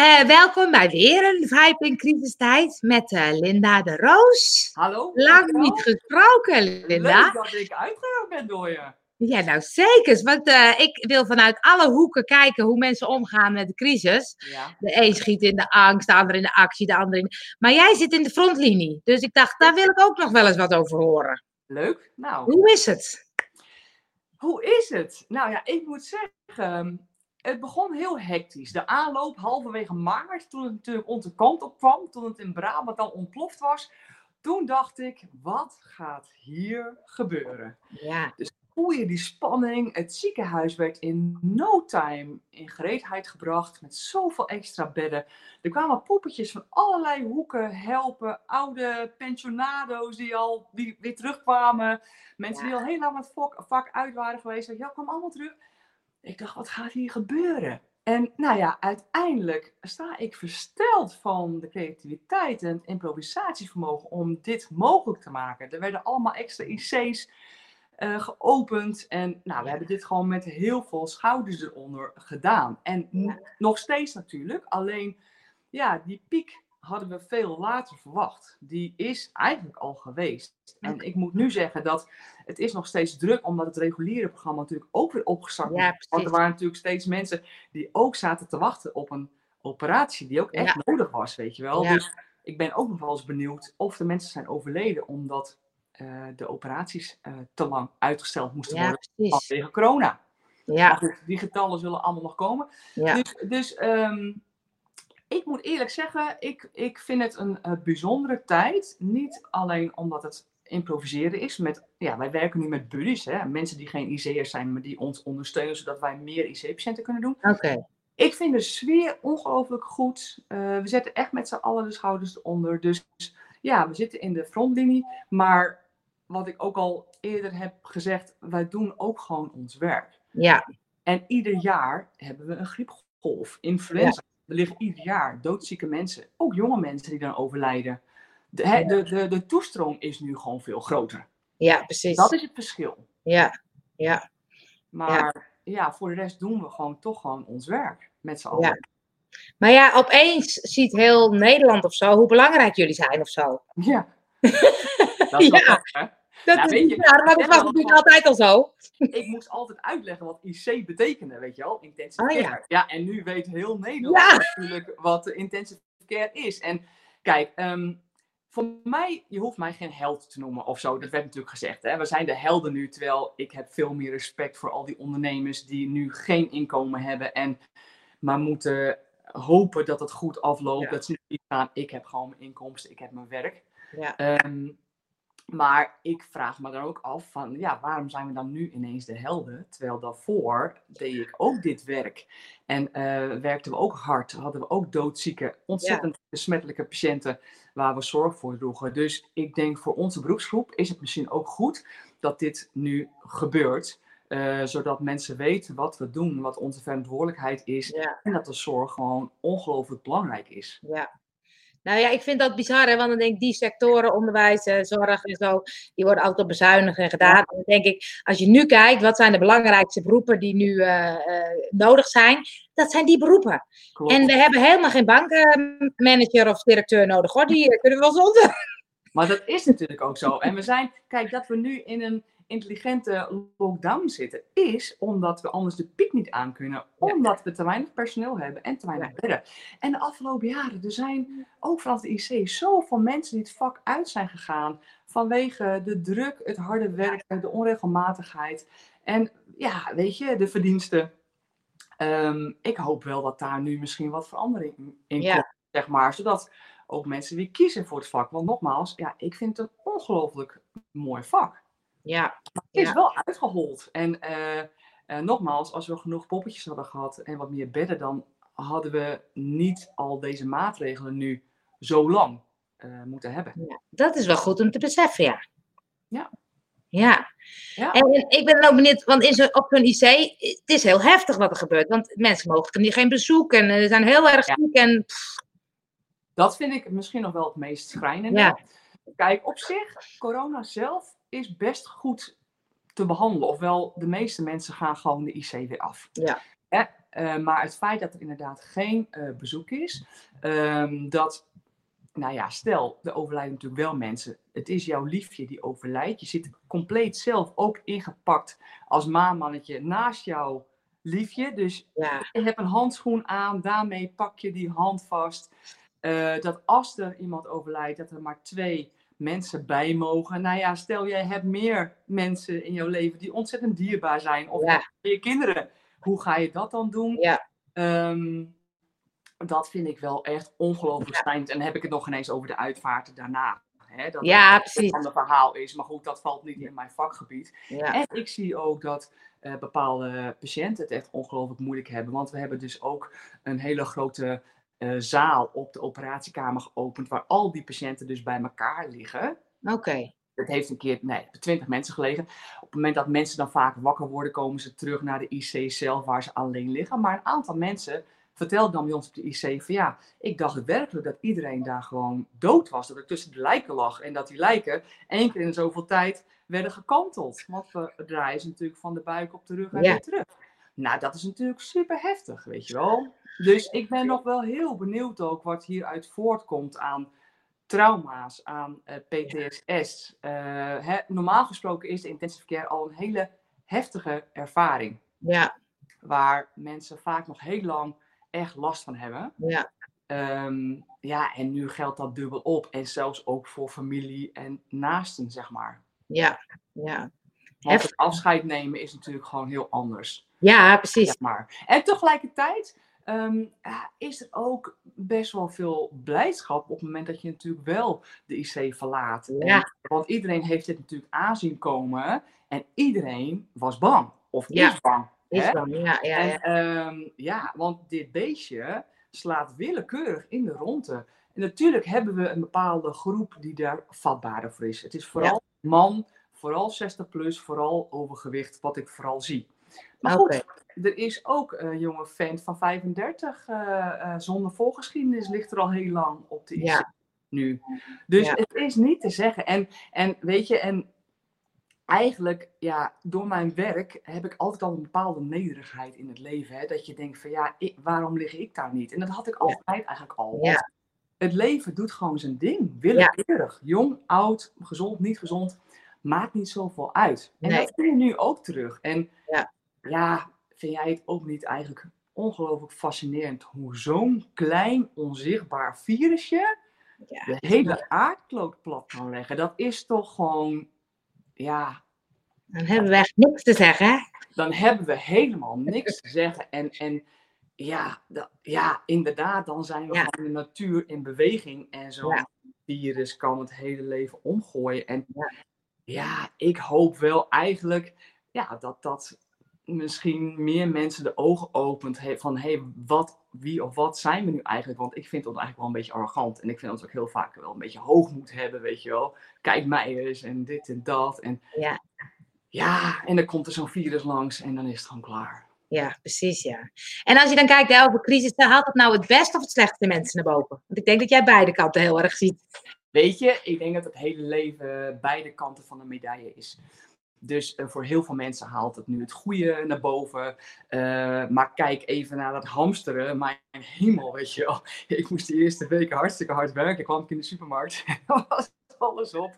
Uh, welkom bij weer een Vibe in crisistijd met uh, Linda de Roos. Hallo. Lang niet gesproken, Linda. Leuk dat ik uitgenodigd ben door je. Ja, nou zeker. Want uh, ik wil vanuit alle hoeken kijken hoe mensen omgaan met de crisis. Ja. De een schiet in de angst, de ander in de actie, de ander in... Maar jij zit in de frontlinie. Dus ik dacht, daar wil ik ook nog wel eens wat over horen. Leuk. Nou, Hoe is het? hoe is het? Nou ja, ik moet zeggen, het begon heel hectisch. De aanloop halverwege maart, toen het natuurlijk onze kant op kwam, toen het in Brabant al ontploft was. Toen dacht ik, wat gaat hier gebeuren? Ja, voel je die spanning. Het ziekenhuis werd in no time in gereedheid gebracht met zoveel extra bedden. Er kwamen poppetjes van allerlei hoeken helpen. Oude pensionado's die al die weer terugkwamen. Mensen die al heel lang het vak, vak uit waren geweest. Ja, kwam allemaal terug. Ik dacht, wat gaat hier gebeuren? En nou ja, uiteindelijk sta ik versteld van de creativiteit en het improvisatievermogen om dit mogelijk te maken. Er werden allemaal extra IC's uh, geopend. En nou, we hebben dit gewoon met heel veel schouders eronder gedaan. En Ja. nog steeds natuurlijk. Alleen, ja, die piek hadden we veel later verwacht. Die is eigenlijk al geweest. En ik moet nu zeggen dat het is nog steeds druk, omdat het reguliere programma natuurlijk ook weer opgestart Ja, moet. Want er waren natuurlijk steeds mensen die ook zaten te wachten op een operatie die ook echt Ja. nodig was, weet je wel. Ja. Dus ik ben ook nog wel eens benieuwd of de mensen zijn overleden omdat eh, de operaties eh, te lang uitgesteld moesten worden vanwege corona. Ja, die getallen zullen allemaal nog komen. ja. Dus, dus ehm, ik moet eerlijk zeggen, ik, ik vind het een eh, bijzondere tijd. Niet alleen omdat het improviseren is. Met, ja, wij werken nu met buddies, hè? mensen die geen IC'ers zijn, maar die ons ondersteunen, zodat wij meer IC-patiënten kunnen doen. Oké. Ik vind de sfeer ongelooflijk goed. Eh, we zetten echt met z'n allen de schouders eronder. Dus ja, we zitten in de frontlinie. Maar wat ik ook al eerder heb gezegd, wij doen ook gewoon ons werk. Ja, En ieder jaar hebben we een griepgolf, influenza. Er liggen ieder jaar doodzieke mensen, ook jonge mensen die dan overlijden. De, de, de, de toestroom is nu gewoon veel groter. ja, precies. Dat is het verschil. Ja, ja. Maar ja, voor de rest doen we gewoon toch gewoon ons werk met z'n allen. Ja. Maar ja, opeens ziet heel Nederland of zo hoe belangrijk jullie zijn of zo. Ja. Dat is Ja. hè? Dat Ja, is weet je, maar dat was natuurlijk altijd al zo. Ik moest altijd uitleggen wat IC betekende, weet je wel? Intensive Oh, ja. care. Ja, en nu weet heel Nederland Ja. natuurlijk wat intensive care is. En kijk, ehm, voor mij, je hoeft mij geen held te noemen of zo. Dat werd natuurlijk gezegd. Hè? We zijn de helden nu, terwijl ik heb veel meer respect voor al die ondernemers die nu geen inkomen hebben en maar moeten hopen dat het goed afloopt. Ja. Dat ze niet gaan, ik heb gewoon mijn inkomsten, ik heb mijn werk. Ja. Ehm, maar ik vraag me dan ook af van, ja, waarom zijn we dan nu ineens de helden? Terwijl daarvoor deed ik ook dit werk. En eh, werkten we ook hard, hadden we ook doodzieke, ontzettend besmettelijke patiënten waar we zorg voor droegen. Dus ik denk voor onze beroepsgroep is het misschien ook goed dat dit nu gebeurt. eh, zodat mensen weten wat we doen, wat onze verantwoordelijkheid is. Ja. En dat de zorg gewoon ongelooflijk belangrijk is. Ja. Nou ja, ik vind dat bizar, hè, want dan denk ik, die sectoren, onderwijs, eh, zorg en zo, die worden altijd bezuinigd en gedaan. En dan denk ik, als je nu kijkt, wat zijn de belangrijkste beroepen die nu eh, eh, nodig zijn? Dat zijn die beroepen. Klopt. En we hebben helemaal geen bankmanager of directeur nodig, hoor. Die kunnen we wel zonder. Maar dat is natuurlijk ook zo. En we zijn, kijk, dat we nu in een intelligente lockdown zitten, is omdat we anders de piek niet aan kunnen. Omdat we te weinig personeel hebben en te weinig Ja. bedden. En de afgelopen jaren, er zijn ook vanaf de IC zoveel mensen die het vak uit zijn gegaan. Vanwege de druk, het harde werken, de onregelmatigheid. En ja, weet je, de verdiensten. Ehm, ik hoop wel dat daar nu misschien wat verandering in Ja. komt, zeg maar. Zodat ook mensen weer kiezen voor het vak. Want nogmaals, ja, ik vind het een ongelooflijk mooi vak. Ja, Het is Ja. wel uitgehold. En eh, eh, nogmaals, als we genoeg poppetjes hadden gehad en wat meer bedden, dan hadden we niet al deze maatregelen nu zo lang eh, moeten hebben. ja, dat is wel goed om te beseffen, ja. Ja. Ja. Ja. En ik ben ook benieuwd, want in zo, op zo'n IC, het is heel heftig wat er gebeurt. Want mensen mogen niet geen bezoek en eh, zijn heel erg ziek. En, Dat vind ik misschien nog wel het meest schrijnende. Ja. Kijk, op zich, corona zelf is best goed te behandelen. Ofwel, de meeste mensen gaan gewoon de IC weer af. Ja. Hè? Eh, maar het feit dat er inderdaad geen uh, bezoek is, um, dat, nou ja, stel, er overlijden natuurlijk wel mensen. Het is jouw liefje die overlijdt. Je zit compleet zelf ook ingepakt als maanmannetje naast jouw liefje. Dus ja. je hebt een handschoen aan, daarmee pak je die hand vast. Uh, dat als er iemand overlijdt, dat er maar twee mensen bij mogen. Nou ja, stel jij hebt meer mensen in jouw leven die ontzettend dierbaar zijn. Of Ja. je kinderen. Hoe ga je dat dan doen? Ja. Ehm, dat vind ik wel echt ongelooflijk schijnend. En dan heb ik het nog ineens over de uitvaarten daarna. Hè, dat Ja, het precies. een verhaal is. Maar goed, dat valt niet in mijn vakgebied. Ja. En ik zie ook dat eh, bepaalde patiënten het echt ongelooflijk moeilijk hebben. Want we hebben dus ook een hele grote eh, zaal op de operatiekamer geopend. Waar al die patiënten dus bij elkaar liggen. Oké. Het heeft een keer, nee, twintig mensen gelegen. Op het moment dat mensen dan vaak wakker worden, komen ze terug naar de IC zelf waar ze alleen liggen. Maar een aantal mensen vertelden dan bij ons op de IC van ja, ik dacht werkelijk dat iedereen daar gewoon dood was. Dat ik tussen de lijken lag en dat die lijken één keer in zoveel tijd werden gekanteld. Want we draaien ze natuurlijk van de buik op de rug en Ja. weer terug. Nou, dat is natuurlijk super heftig, weet je wel. Dus ik ben nog wel heel benieuwd ook wat hieruit voortkomt aan trauma's, aan eh, PTSS. Eh, hè, normaal gesproken is de intensive care al een hele heftige ervaring. Ja. Waar mensen vaak nog heel lang echt last van hebben. Ja. Ehm, ja, en nu geldt dat dubbel op. En zelfs ook voor familie en naasten, zeg maar. Ja. Ja. Want het afscheid nemen is natuurlijk gewoon heel anders. Ja, precies. Zeg maar. En tegelijkertijd ehm, is er ook best wel veel blijdschap op het moment dat je natuurlijk wel de IC verlaat. En- Ja. want iedereen heeft dit natuurlijk aanzien komen en iedereen was bang. Of Ja. is bang. Is hè? dan. Ja, ja, ja. En ehm, ja, want dit beestje slaat willekeurig in de ronde. En natuurlijk hebben we een bepaalde groep die daar vatbaarder voor is. Het is vooral man, vooral 60 plus, vooral overgewicht, wat ik vooral zie. Maar goed, er is ook een jonge vent van 35 eh, eh, zonder voorgeschiedenis, ligt er al heel lang op de IC Ja. nu. Dus Ja. het is niet te zeggen. En, en weet je, en eigenlijk, ja, door mijn werk heb ik altijd al een bepaalde nederigheid in het leven. Hè? Dat je denkt van ja, ik, waarom lig ik daar niet? En dat had ik altijd eigenlijk al. Ja. Het leven doet gewoon zijn ding, willekeurig. Jong, oud, gezond, niet gezond, maakt niet zoveel uit. En Nee. dat zie je nu ook terug. En Ja. Vind jij het ook niet eigenlijk ongelooflijk fascinerend hoe zo'n klein, onzichtbaar virusje Ja. de hele aardkloot plat kan leggen? Dat is toch gewoon, ja, Dan hebben we echt niks te zeggen, dan hebben we helemaal niks te zeggen. En, en ja, da- ja, inderdaad, dan zijn we Ja. gewoon de natuur in beweging. En zo'n Ja. virus kan het hele leven omgooien. En Ja. ja, ik hoop wel eigenlijk ja, dat dat misschien meer mensen de ogen opent. he- Van hé, hey, wat, wie of wat zijn we nu eigenlijk? Want ik vind ons eigenlijk wel een beetje arrogant. En ik vind ons ook heel vaak wel een beetje hoogmoed hebben, weet je wel. Kijk mij eens en dit en dat. En Ja. ja, en dan komt er zo'n virus langs en dan is het gewoon klaar. Ja, precies, ja. En als je dan kijkt hè, over crisis, dan haalt het nou het beste of het slechtste mensen naar boven? Want ik denk dat jij beide kanten heel erg ziet. Weet je, ik denk dat het hele leven beide kanten van de medaille is. Dus eh, voor heel veel mensen haalt het nu het goede naar boven. Eh, maar kijk even naar dat hamsteren. Mijn hemel, weet je wel. Ik moest de eerste weken hartstikke hard werken. kwam ik in de supermarkt. was alles op.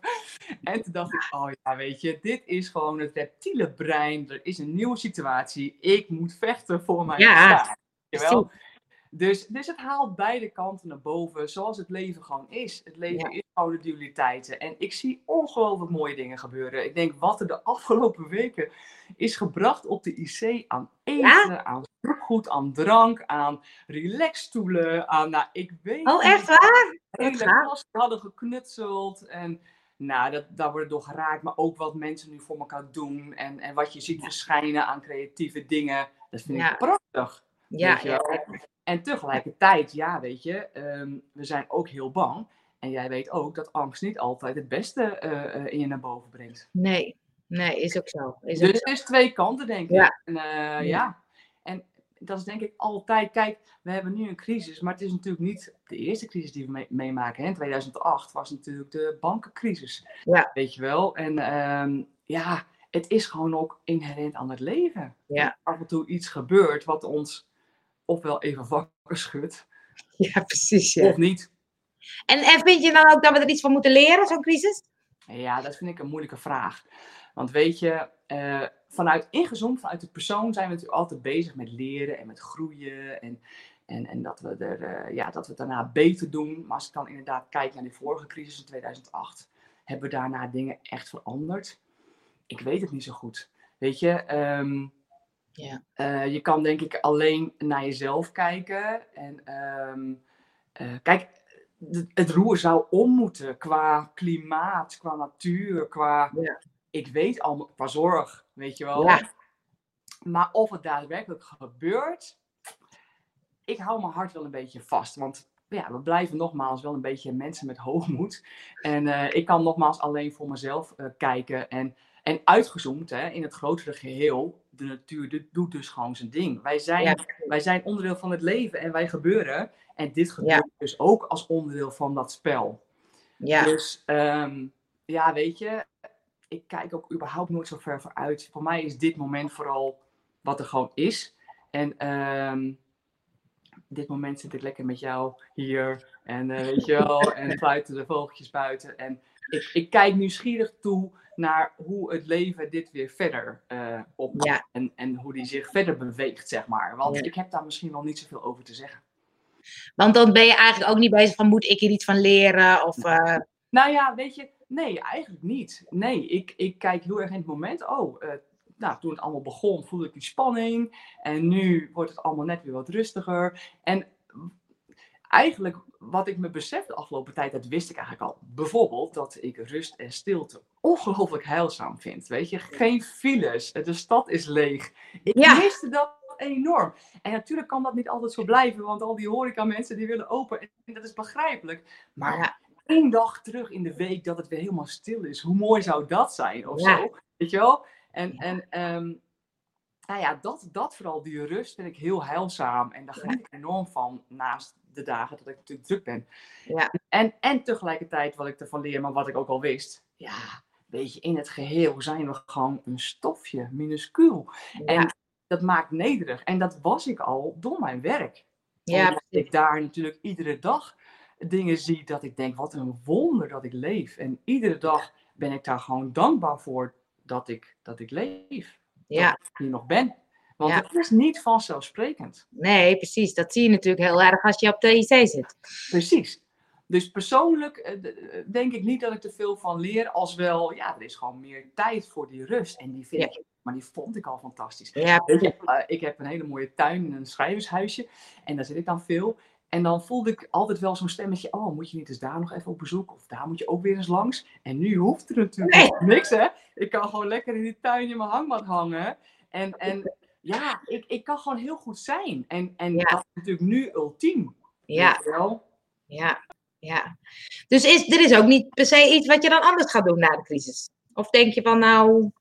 En toen dacht ik, oh ja, weet je, dit is gewoon het reptiele brein. Er is een nieuwe situatie. Ik moet vechten voor mijn Ja, bestaan. Wel? Dus, dus het haalt beide kanten naar boven, zoals het leven gewoon is. Het leven is gewoon de dualiteiten. En ik zie ongelooflijk mooie dingen gebeuren. Ik denk wat er de afgelopen weken is gebracht op de IC aan eten, aan goed, aan drank, aan relaxstoelen, aan, nou, ik weet Oh, echt waar? hele hadden geknutseld. En nou, dat, daar worden door geraakt. Maar ook wat mensen nu voor elkaar doen. En, en wat je ziet verschijnen aan creatieve dingen. Dat vind ik prachtig. Ja, ja. En tegelijkertijd, ja, weet je, ehm, we zijn ook heel bang. En jij weet ook dat angst niet altijd het beste eh, eh, in je naar boven brengt. nee. Nee, is ook zo. Is Dus ook het is twee kanten, denk ik. Ja. En, eh, Ja. ja. En dat is denk ik altijd. Kijk, we hebben nu een crisis, maar het is natuurlijk niet de eerste crisis die we mee- meemaken. In 2008 was natuurlijk de bankencrisis. Ja. Weet je wel? En ehm, ja, het is gewoon ook inherent aan het leven. Ja. Af en toe iets gebeurt wat ons ofwel even wakker schudt, Ja, precies. Ja. of niet. En, en vind je dan ook dat we er iets van moeten leren, zo'n crisis? Ja, dat vind ik een moeilijke vraag. Want weet je, eh, vanuit ingezoomd, vanuit de persoon zijn we natuurlijk altijd bezig met leren en met groeien. En, en, en dat, we er, eh, ja, dat we het daarna beter doen. Maar als ik dan inderdaad kijk naar die vorige crisis in 2008, hebben we daarna dingen echt veranderd? Ik weet het niet zo goed. Weet je, ehm, Ja. eh, je kan denk ik alleen naar jezelf kijken. En ehm, eh, kijk, het- het roer zou om moeten qua klimaat, qua natuur, qua. Ja. Ik weet allemaal, qua zorg, weet je wel. Ja. Maar of het daadwerkelijk gebeurt, ik hou mijn hart wel een beetje vast. Want ja, we blijven nogmaals wel een beetje mensen met hoogmoed. En eh, ik kan nogmaals alleen voor mezelf kijken. En, en uitgezoomd hè, in het grotere geheel, de natuur dit doet dus gewoon zijn ding. Wij zijn, Ja. wij zijn onderdeel van het leven en wij gebeuren. En dit gebeurt dus ook als onderdeel van dat spel. Ja. Dus ehm, ja, weet je, ik kijk ook überhaupt nooit zo ver vooruit. Voor mij is dit moment vooral wat er gewoon is. En ehm, dit moment zit ik lekker met jou hier. En eh, weet je wel, en fluiten de vogeltjes buiten. En ik, ik kijk nieuwsgierig toe naar hoe het leven dit weer verder eh op Ja. en, en hoe die zich verder beweegt, zeg maar. Want Ja. ik heb daar misschien wel niet zoveel over te zeggen. Want dan ben je eigenlijk ook niet bezig van, moet ik hier iets van leren? Of, eh, Nou ja, weet je, nee, eigenlijk niet. Nee, ik, ik kijk heel erg in het moment. Oh, eh, nou, toen het allemaal begon, voelde ik die spanning. En nu wordt het allemaal net weer wat rustiger. En eigenlijk, wat ik me besef de afgelopen tijd, dat wist ik eigenlijk al. Bijvoorbeeld dat ik rust en stilte ongelooflijk heilzaam vind. Weet je, geen files, de stad is leeg. Ik Ja. miste dat enorm. En natuurlijk kan dat niet altijd zo blijven, want al die horeca mensen die willen open. En dat is begrijpelijk. Maar Ja. één dag terug in de week dat het weer helemaal stil is. Hoe mooi zou dat zijn of Ja. zo? Weet je wel? En, en ehm, nou ja, dat, dat vooral, die rust vind ik heel heilzaam. En daar geniet ik enorm van naast de dagen dat ik natuurlijk druk ben. Ja. En, en tegelijkertijd wat ik ervan leer, maar wat ik ook al wist. Ja, weet je, in het geheel zijn we gewoon een stofje, minuscuul. ja. En dat maakt nederig. En dat was ik al door mijn werk. ja, Omdat ik daar natuurlijk iedere dag dingen zie dat ik denk, wat een wonder dat ik leef. En iedere dag ben ik daar gewoon dankbaar voor dat ik, dat ik leef. Ja. Dat ik hier nog ben. Want Ja. het is niet vanzelfsprekend. Nee, precies. Dat zie je natuurlijk heel erg als je op de IC zit. Precies. Dus persoonlijk eh, eh, denk ik niet dat ik er veel van leer. Als wel, ja, er is gewoon meer tijd voor die rust. En die vind Ja. ik, maar die vond ik al fantastisch. Ja, Weet je, eh, ik heb een hele mooie tuin en een schrijvershuisje. En daar zit ik dan veel. En dan voelde ik altijd wel zo'n stemmetje. Oh, moet je niet eens daar nog even op bezoek? Of daar moet je ook weer eens langs. En nu hoeft er natuurlijk Nee. niks, hè? Ik kan gewoon lekker in die tuin in mijn hangmat hangen. En, en ja, ik, ik kan gewoon heel goed zijn. En, en Ja. dat is natuurlijk nu ultiem. ja, wel? ja, ja. Dus is, er is ook niet per se iets wat je dan anders gaat doen na de crisis? Of denk je van nou,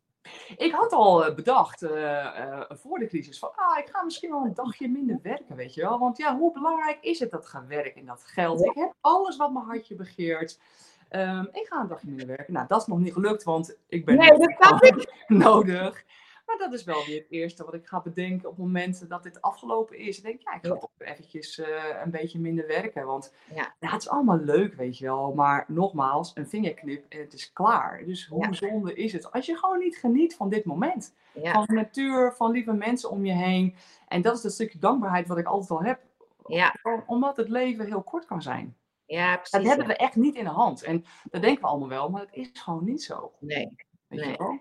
Ik had al eh, bedacht eh, eh, voor de crisis van, ah, ik ga misschien wel een dagje minder werken, weet je wel. Want ja, hoe belangrijk is het dat gaan werken en dat geld? Ja. Ik heb alles wat mijn hartje begeert. Ehm, ik ga een dagje minder werken. Nou, dat is nog niet gelukt, want ik ben Nee, dat ik. nodig. Maar dat is wel weer het eerste wat ik ga bedenken op momenten dat dit afgelopen is. Ik denk, ja, ik ga toch eventjes eh, een beetje minder werken. Want Ja. ja, het is allemaal leuk, weet je wel. Maar nogmaals, een vingerknip en het is klaar. Dus hoe Ja. zonde is het als je gewoon niet geniet van dit moment? ja, Van de natuur, van lieve mensen om je heen. En dat is dat stukje dankbaarheid wat ik altijd al heb. ja, Omdat het leven heel kort kan zijn. ja, Dat precies. hebben we echt niet in de hand. En dat denken we allemaal wel, maar het is gewoon niet zo. Nee. Weet Nee. je wel?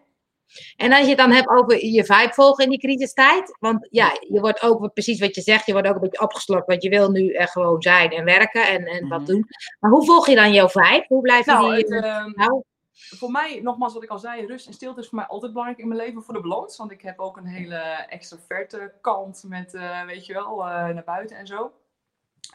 En als je het dan hebt over je vibe volgen in die crisistijd. Want ja, je wordt ook, precies wat je zegt, je wordt ook een beetje opgeslokt. Want je wil nu er gewoon zijn en werken en, en wat Mhm. doen. Maar hoe volg je dan jouw vibe? Hoe blijf je Nou, die... het, eh, ehm, nou, voor mij, nogmaals wat ik al zei, rust en stilte is voor mij altijd belangrijk in mijn leven voor de balans. Want ik heb ook een hele extraverte kant met, eh, weet je wel, eh, naar buiten en zo.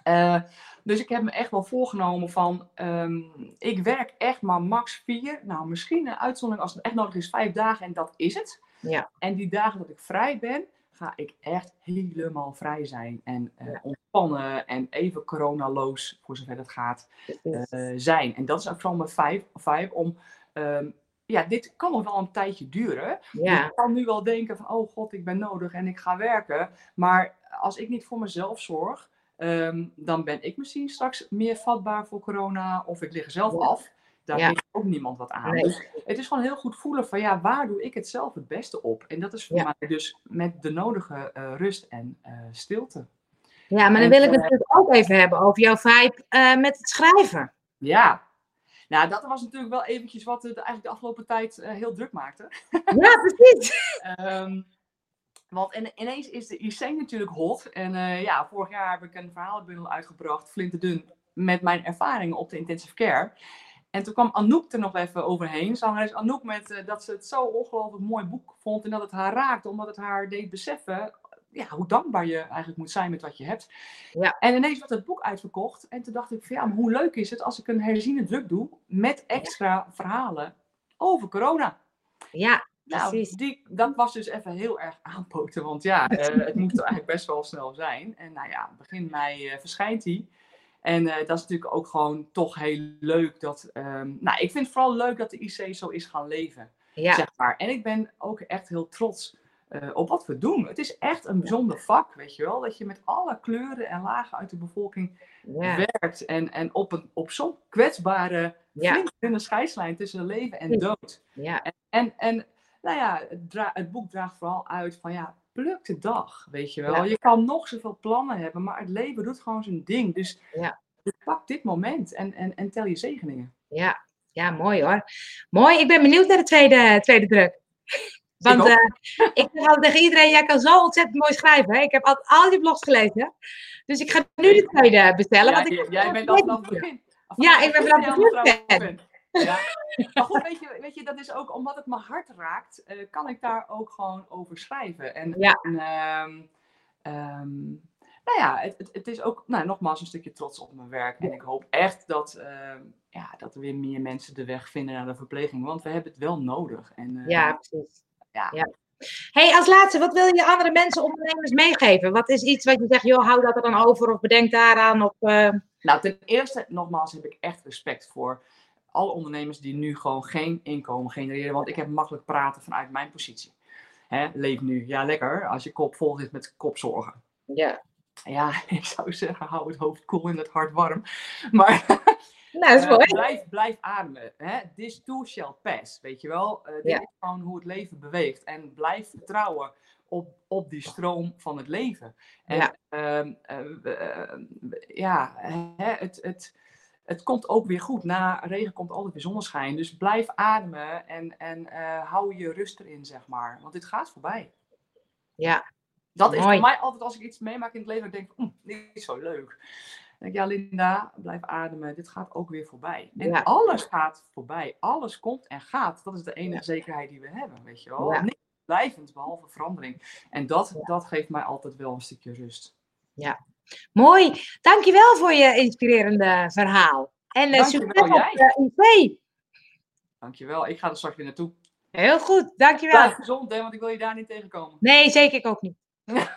Eh, dus ik heb me echt wel voorgenomen van, ehm, ik werk echt maar max vier. Nou, misschien een uitzondering als het echt nodig is, vijf dagen en dat is het. Ja. En die dagen dat ik vrij ben, ga ik echt helemaal vrij zijn. En eh, Ja. ontspannen en even coronaloos, voor zover dat gaat eh, zijn. En dat is ook vooral mijn vibe om ehm, ja, dit kan nog wel een tijdje duren. Ja. Je kan nu wel denken van, oh god, ik ben nodig en ik ga werken. Maar als ik niet voor mezelf zorg, ehm, dan ben ik misschien straks meer vatbaar voor corona. Of ik lig zelf Ja. af. Daar Ja. heeft ook niemand wat aan. Nee. Dus het is gewoon heel goed voelen van, ja, waar doe ik het zelf het beste op? En dat is voor Ja. mij dus met de nodige eh, rust en eh, stilte. ja, maar dan wil ik het eh, natuurlijk ook even hebben over jouw vibe met het schrijven. Ja. Nou, dat was natuurlijk wel eventjes wat het eigenlijk de afgelopen tijd heel druk maakte. Ja, precies. Ehm, want in- ineens is de IC natuurlijk hot. En eh, ja, vorig jaar heb ik een verhalenbundel uitgebracht, flinterdun, met mijn ervaringen op de intensive care. En toen kwam Anouk er nog even overheen. Zangeres Anouk met eh, dat ze het zo ongelooflijk mooi boek vond. En dat het haar raakte, omdat het haar deed beseffen ja, hoe dankbaar je eigenlijk moet zijn met wat je hebt. Ja. En ineens werd het boek uitverkocht. En toen dacht ik van ja, maar hoe leuk is het als ik een herziene druk doe met extra verhalen over corona. Ja, Nou, precies. die, dat was dus even heel erg aanpoten. Want ja, eh, het moet eigenlijk best wel snel zijn. En nou ja, begin mei eh, verschijnt hij. En eh, dat is natuurlijk ook gewoon toch heel leuk. Dat, ehm, nou, ik vind het vooral leuk dat de IC zo is gaan leven. Ja, Zeg maar. En ik ben ook echt heel trots op wat we doen. Het is echt een bijzonder vak, weet je wel. Dat je met alle kleuren en lagen uit de bevolking ja, werkt. En, en op, een, op zo'n kwetsbare, Ja. flinke scheidslijn tussen leven en dood. ja, En, en nou ja, het, het boek draagt vooral uit van ja, pluk de dag, weet je wel. Ja. Je kan nog zoveel plannen hebben, maar het leven doet gewoon zijn ding. Dus, Ja. dus pak dit moment en, en, en tel je zegeningen. ja. Ja, mooi hoor. Mooi, ik ben benieuwd naar de tweede, tweede druk. Want eh, ik zeg altijd tegen iedereen, jij kan zo ontzettend mooi schrijven. Hè? Ik heb al, al die blogs gelezen. Dus ik ga nu de tweede bestellen. Ja, want ik, jij, jij bent al vanaf het begin. Ja, ik ben vanaf het begin. Ja. Maar goed, weet je, weet je, dat is ook omdat het mijn hart raakt, eh, kan ik daar ook gewoon over schrijven. En, Ja. en, ehm, ehm, nou ja, het, het, het is ook nou, nogmaals een stukje trots op mijn werk. En ik hoop echt dat, ehm, ja, dat er weer meer mensen de weg vinden naar de verpleging. Want we hebben het wel nodig. En, eh, Ja, precies. Ja. Hey, als laatste, wat wil je andere mensen, ondernemers meegeven? Wat is iets wat je zegt, joh, hou dat er dan over of bedenk daaraan? Of, eh, Nou, ten eerste, nogmaals, heb ik echt respect voor alle ondernemers die nu gewoon geen inkomen genereren. Want ik heb makkelijk praten vanuit mijn positie. Hè, leef nu. Ja, lekker. Als je kop vol zit met kopzorgen. ja. Ja, ik zou zeggen, hou het hoofd koel en het hart warm. Maar Nou, is eh, blijf, blijf ademen. Hè? This too shall pass. Weet je wel? Eh, dit Ja. is gewoon hoe het leven beweegt. En blijf vertrouwen op, op die stroom van het leven. En Ja. ehm, eh, eh, ja, hè, het, het, het komt ook weer goed. Na regen komt altijd weer zonneschijn. Dus blijf ademen en, en eh, hou je rust erin, zeg maar. Want dit gaat voorbij. Ja, Dat is voor mij altijd als ik iets meemaak in het leven, ik denk, "Oeh, dit is zo leuk. Dan denk ik, ja Linda, blijf ademen, dit gaat ook weer voorbij. En Ja. alles gaat voorbij, alles komt en gaat. Dat is de enige zekerheid die we hebben, weet je wel. Ja. Niks blijvend, behalve verandering. En dat, Ja. dat geeft mij altijd wel een stukje rust. Mooi. Dankjewel voor je inspirerende verhaal. En uh, succes op jij. uh, IC. Dankjewel, ik ga er straks weer naartoe. Heel goed, dankjewel. Blijf gezond, hè, want ik wil je daar niet tegenkomen. Nee, zeker ik ook niet.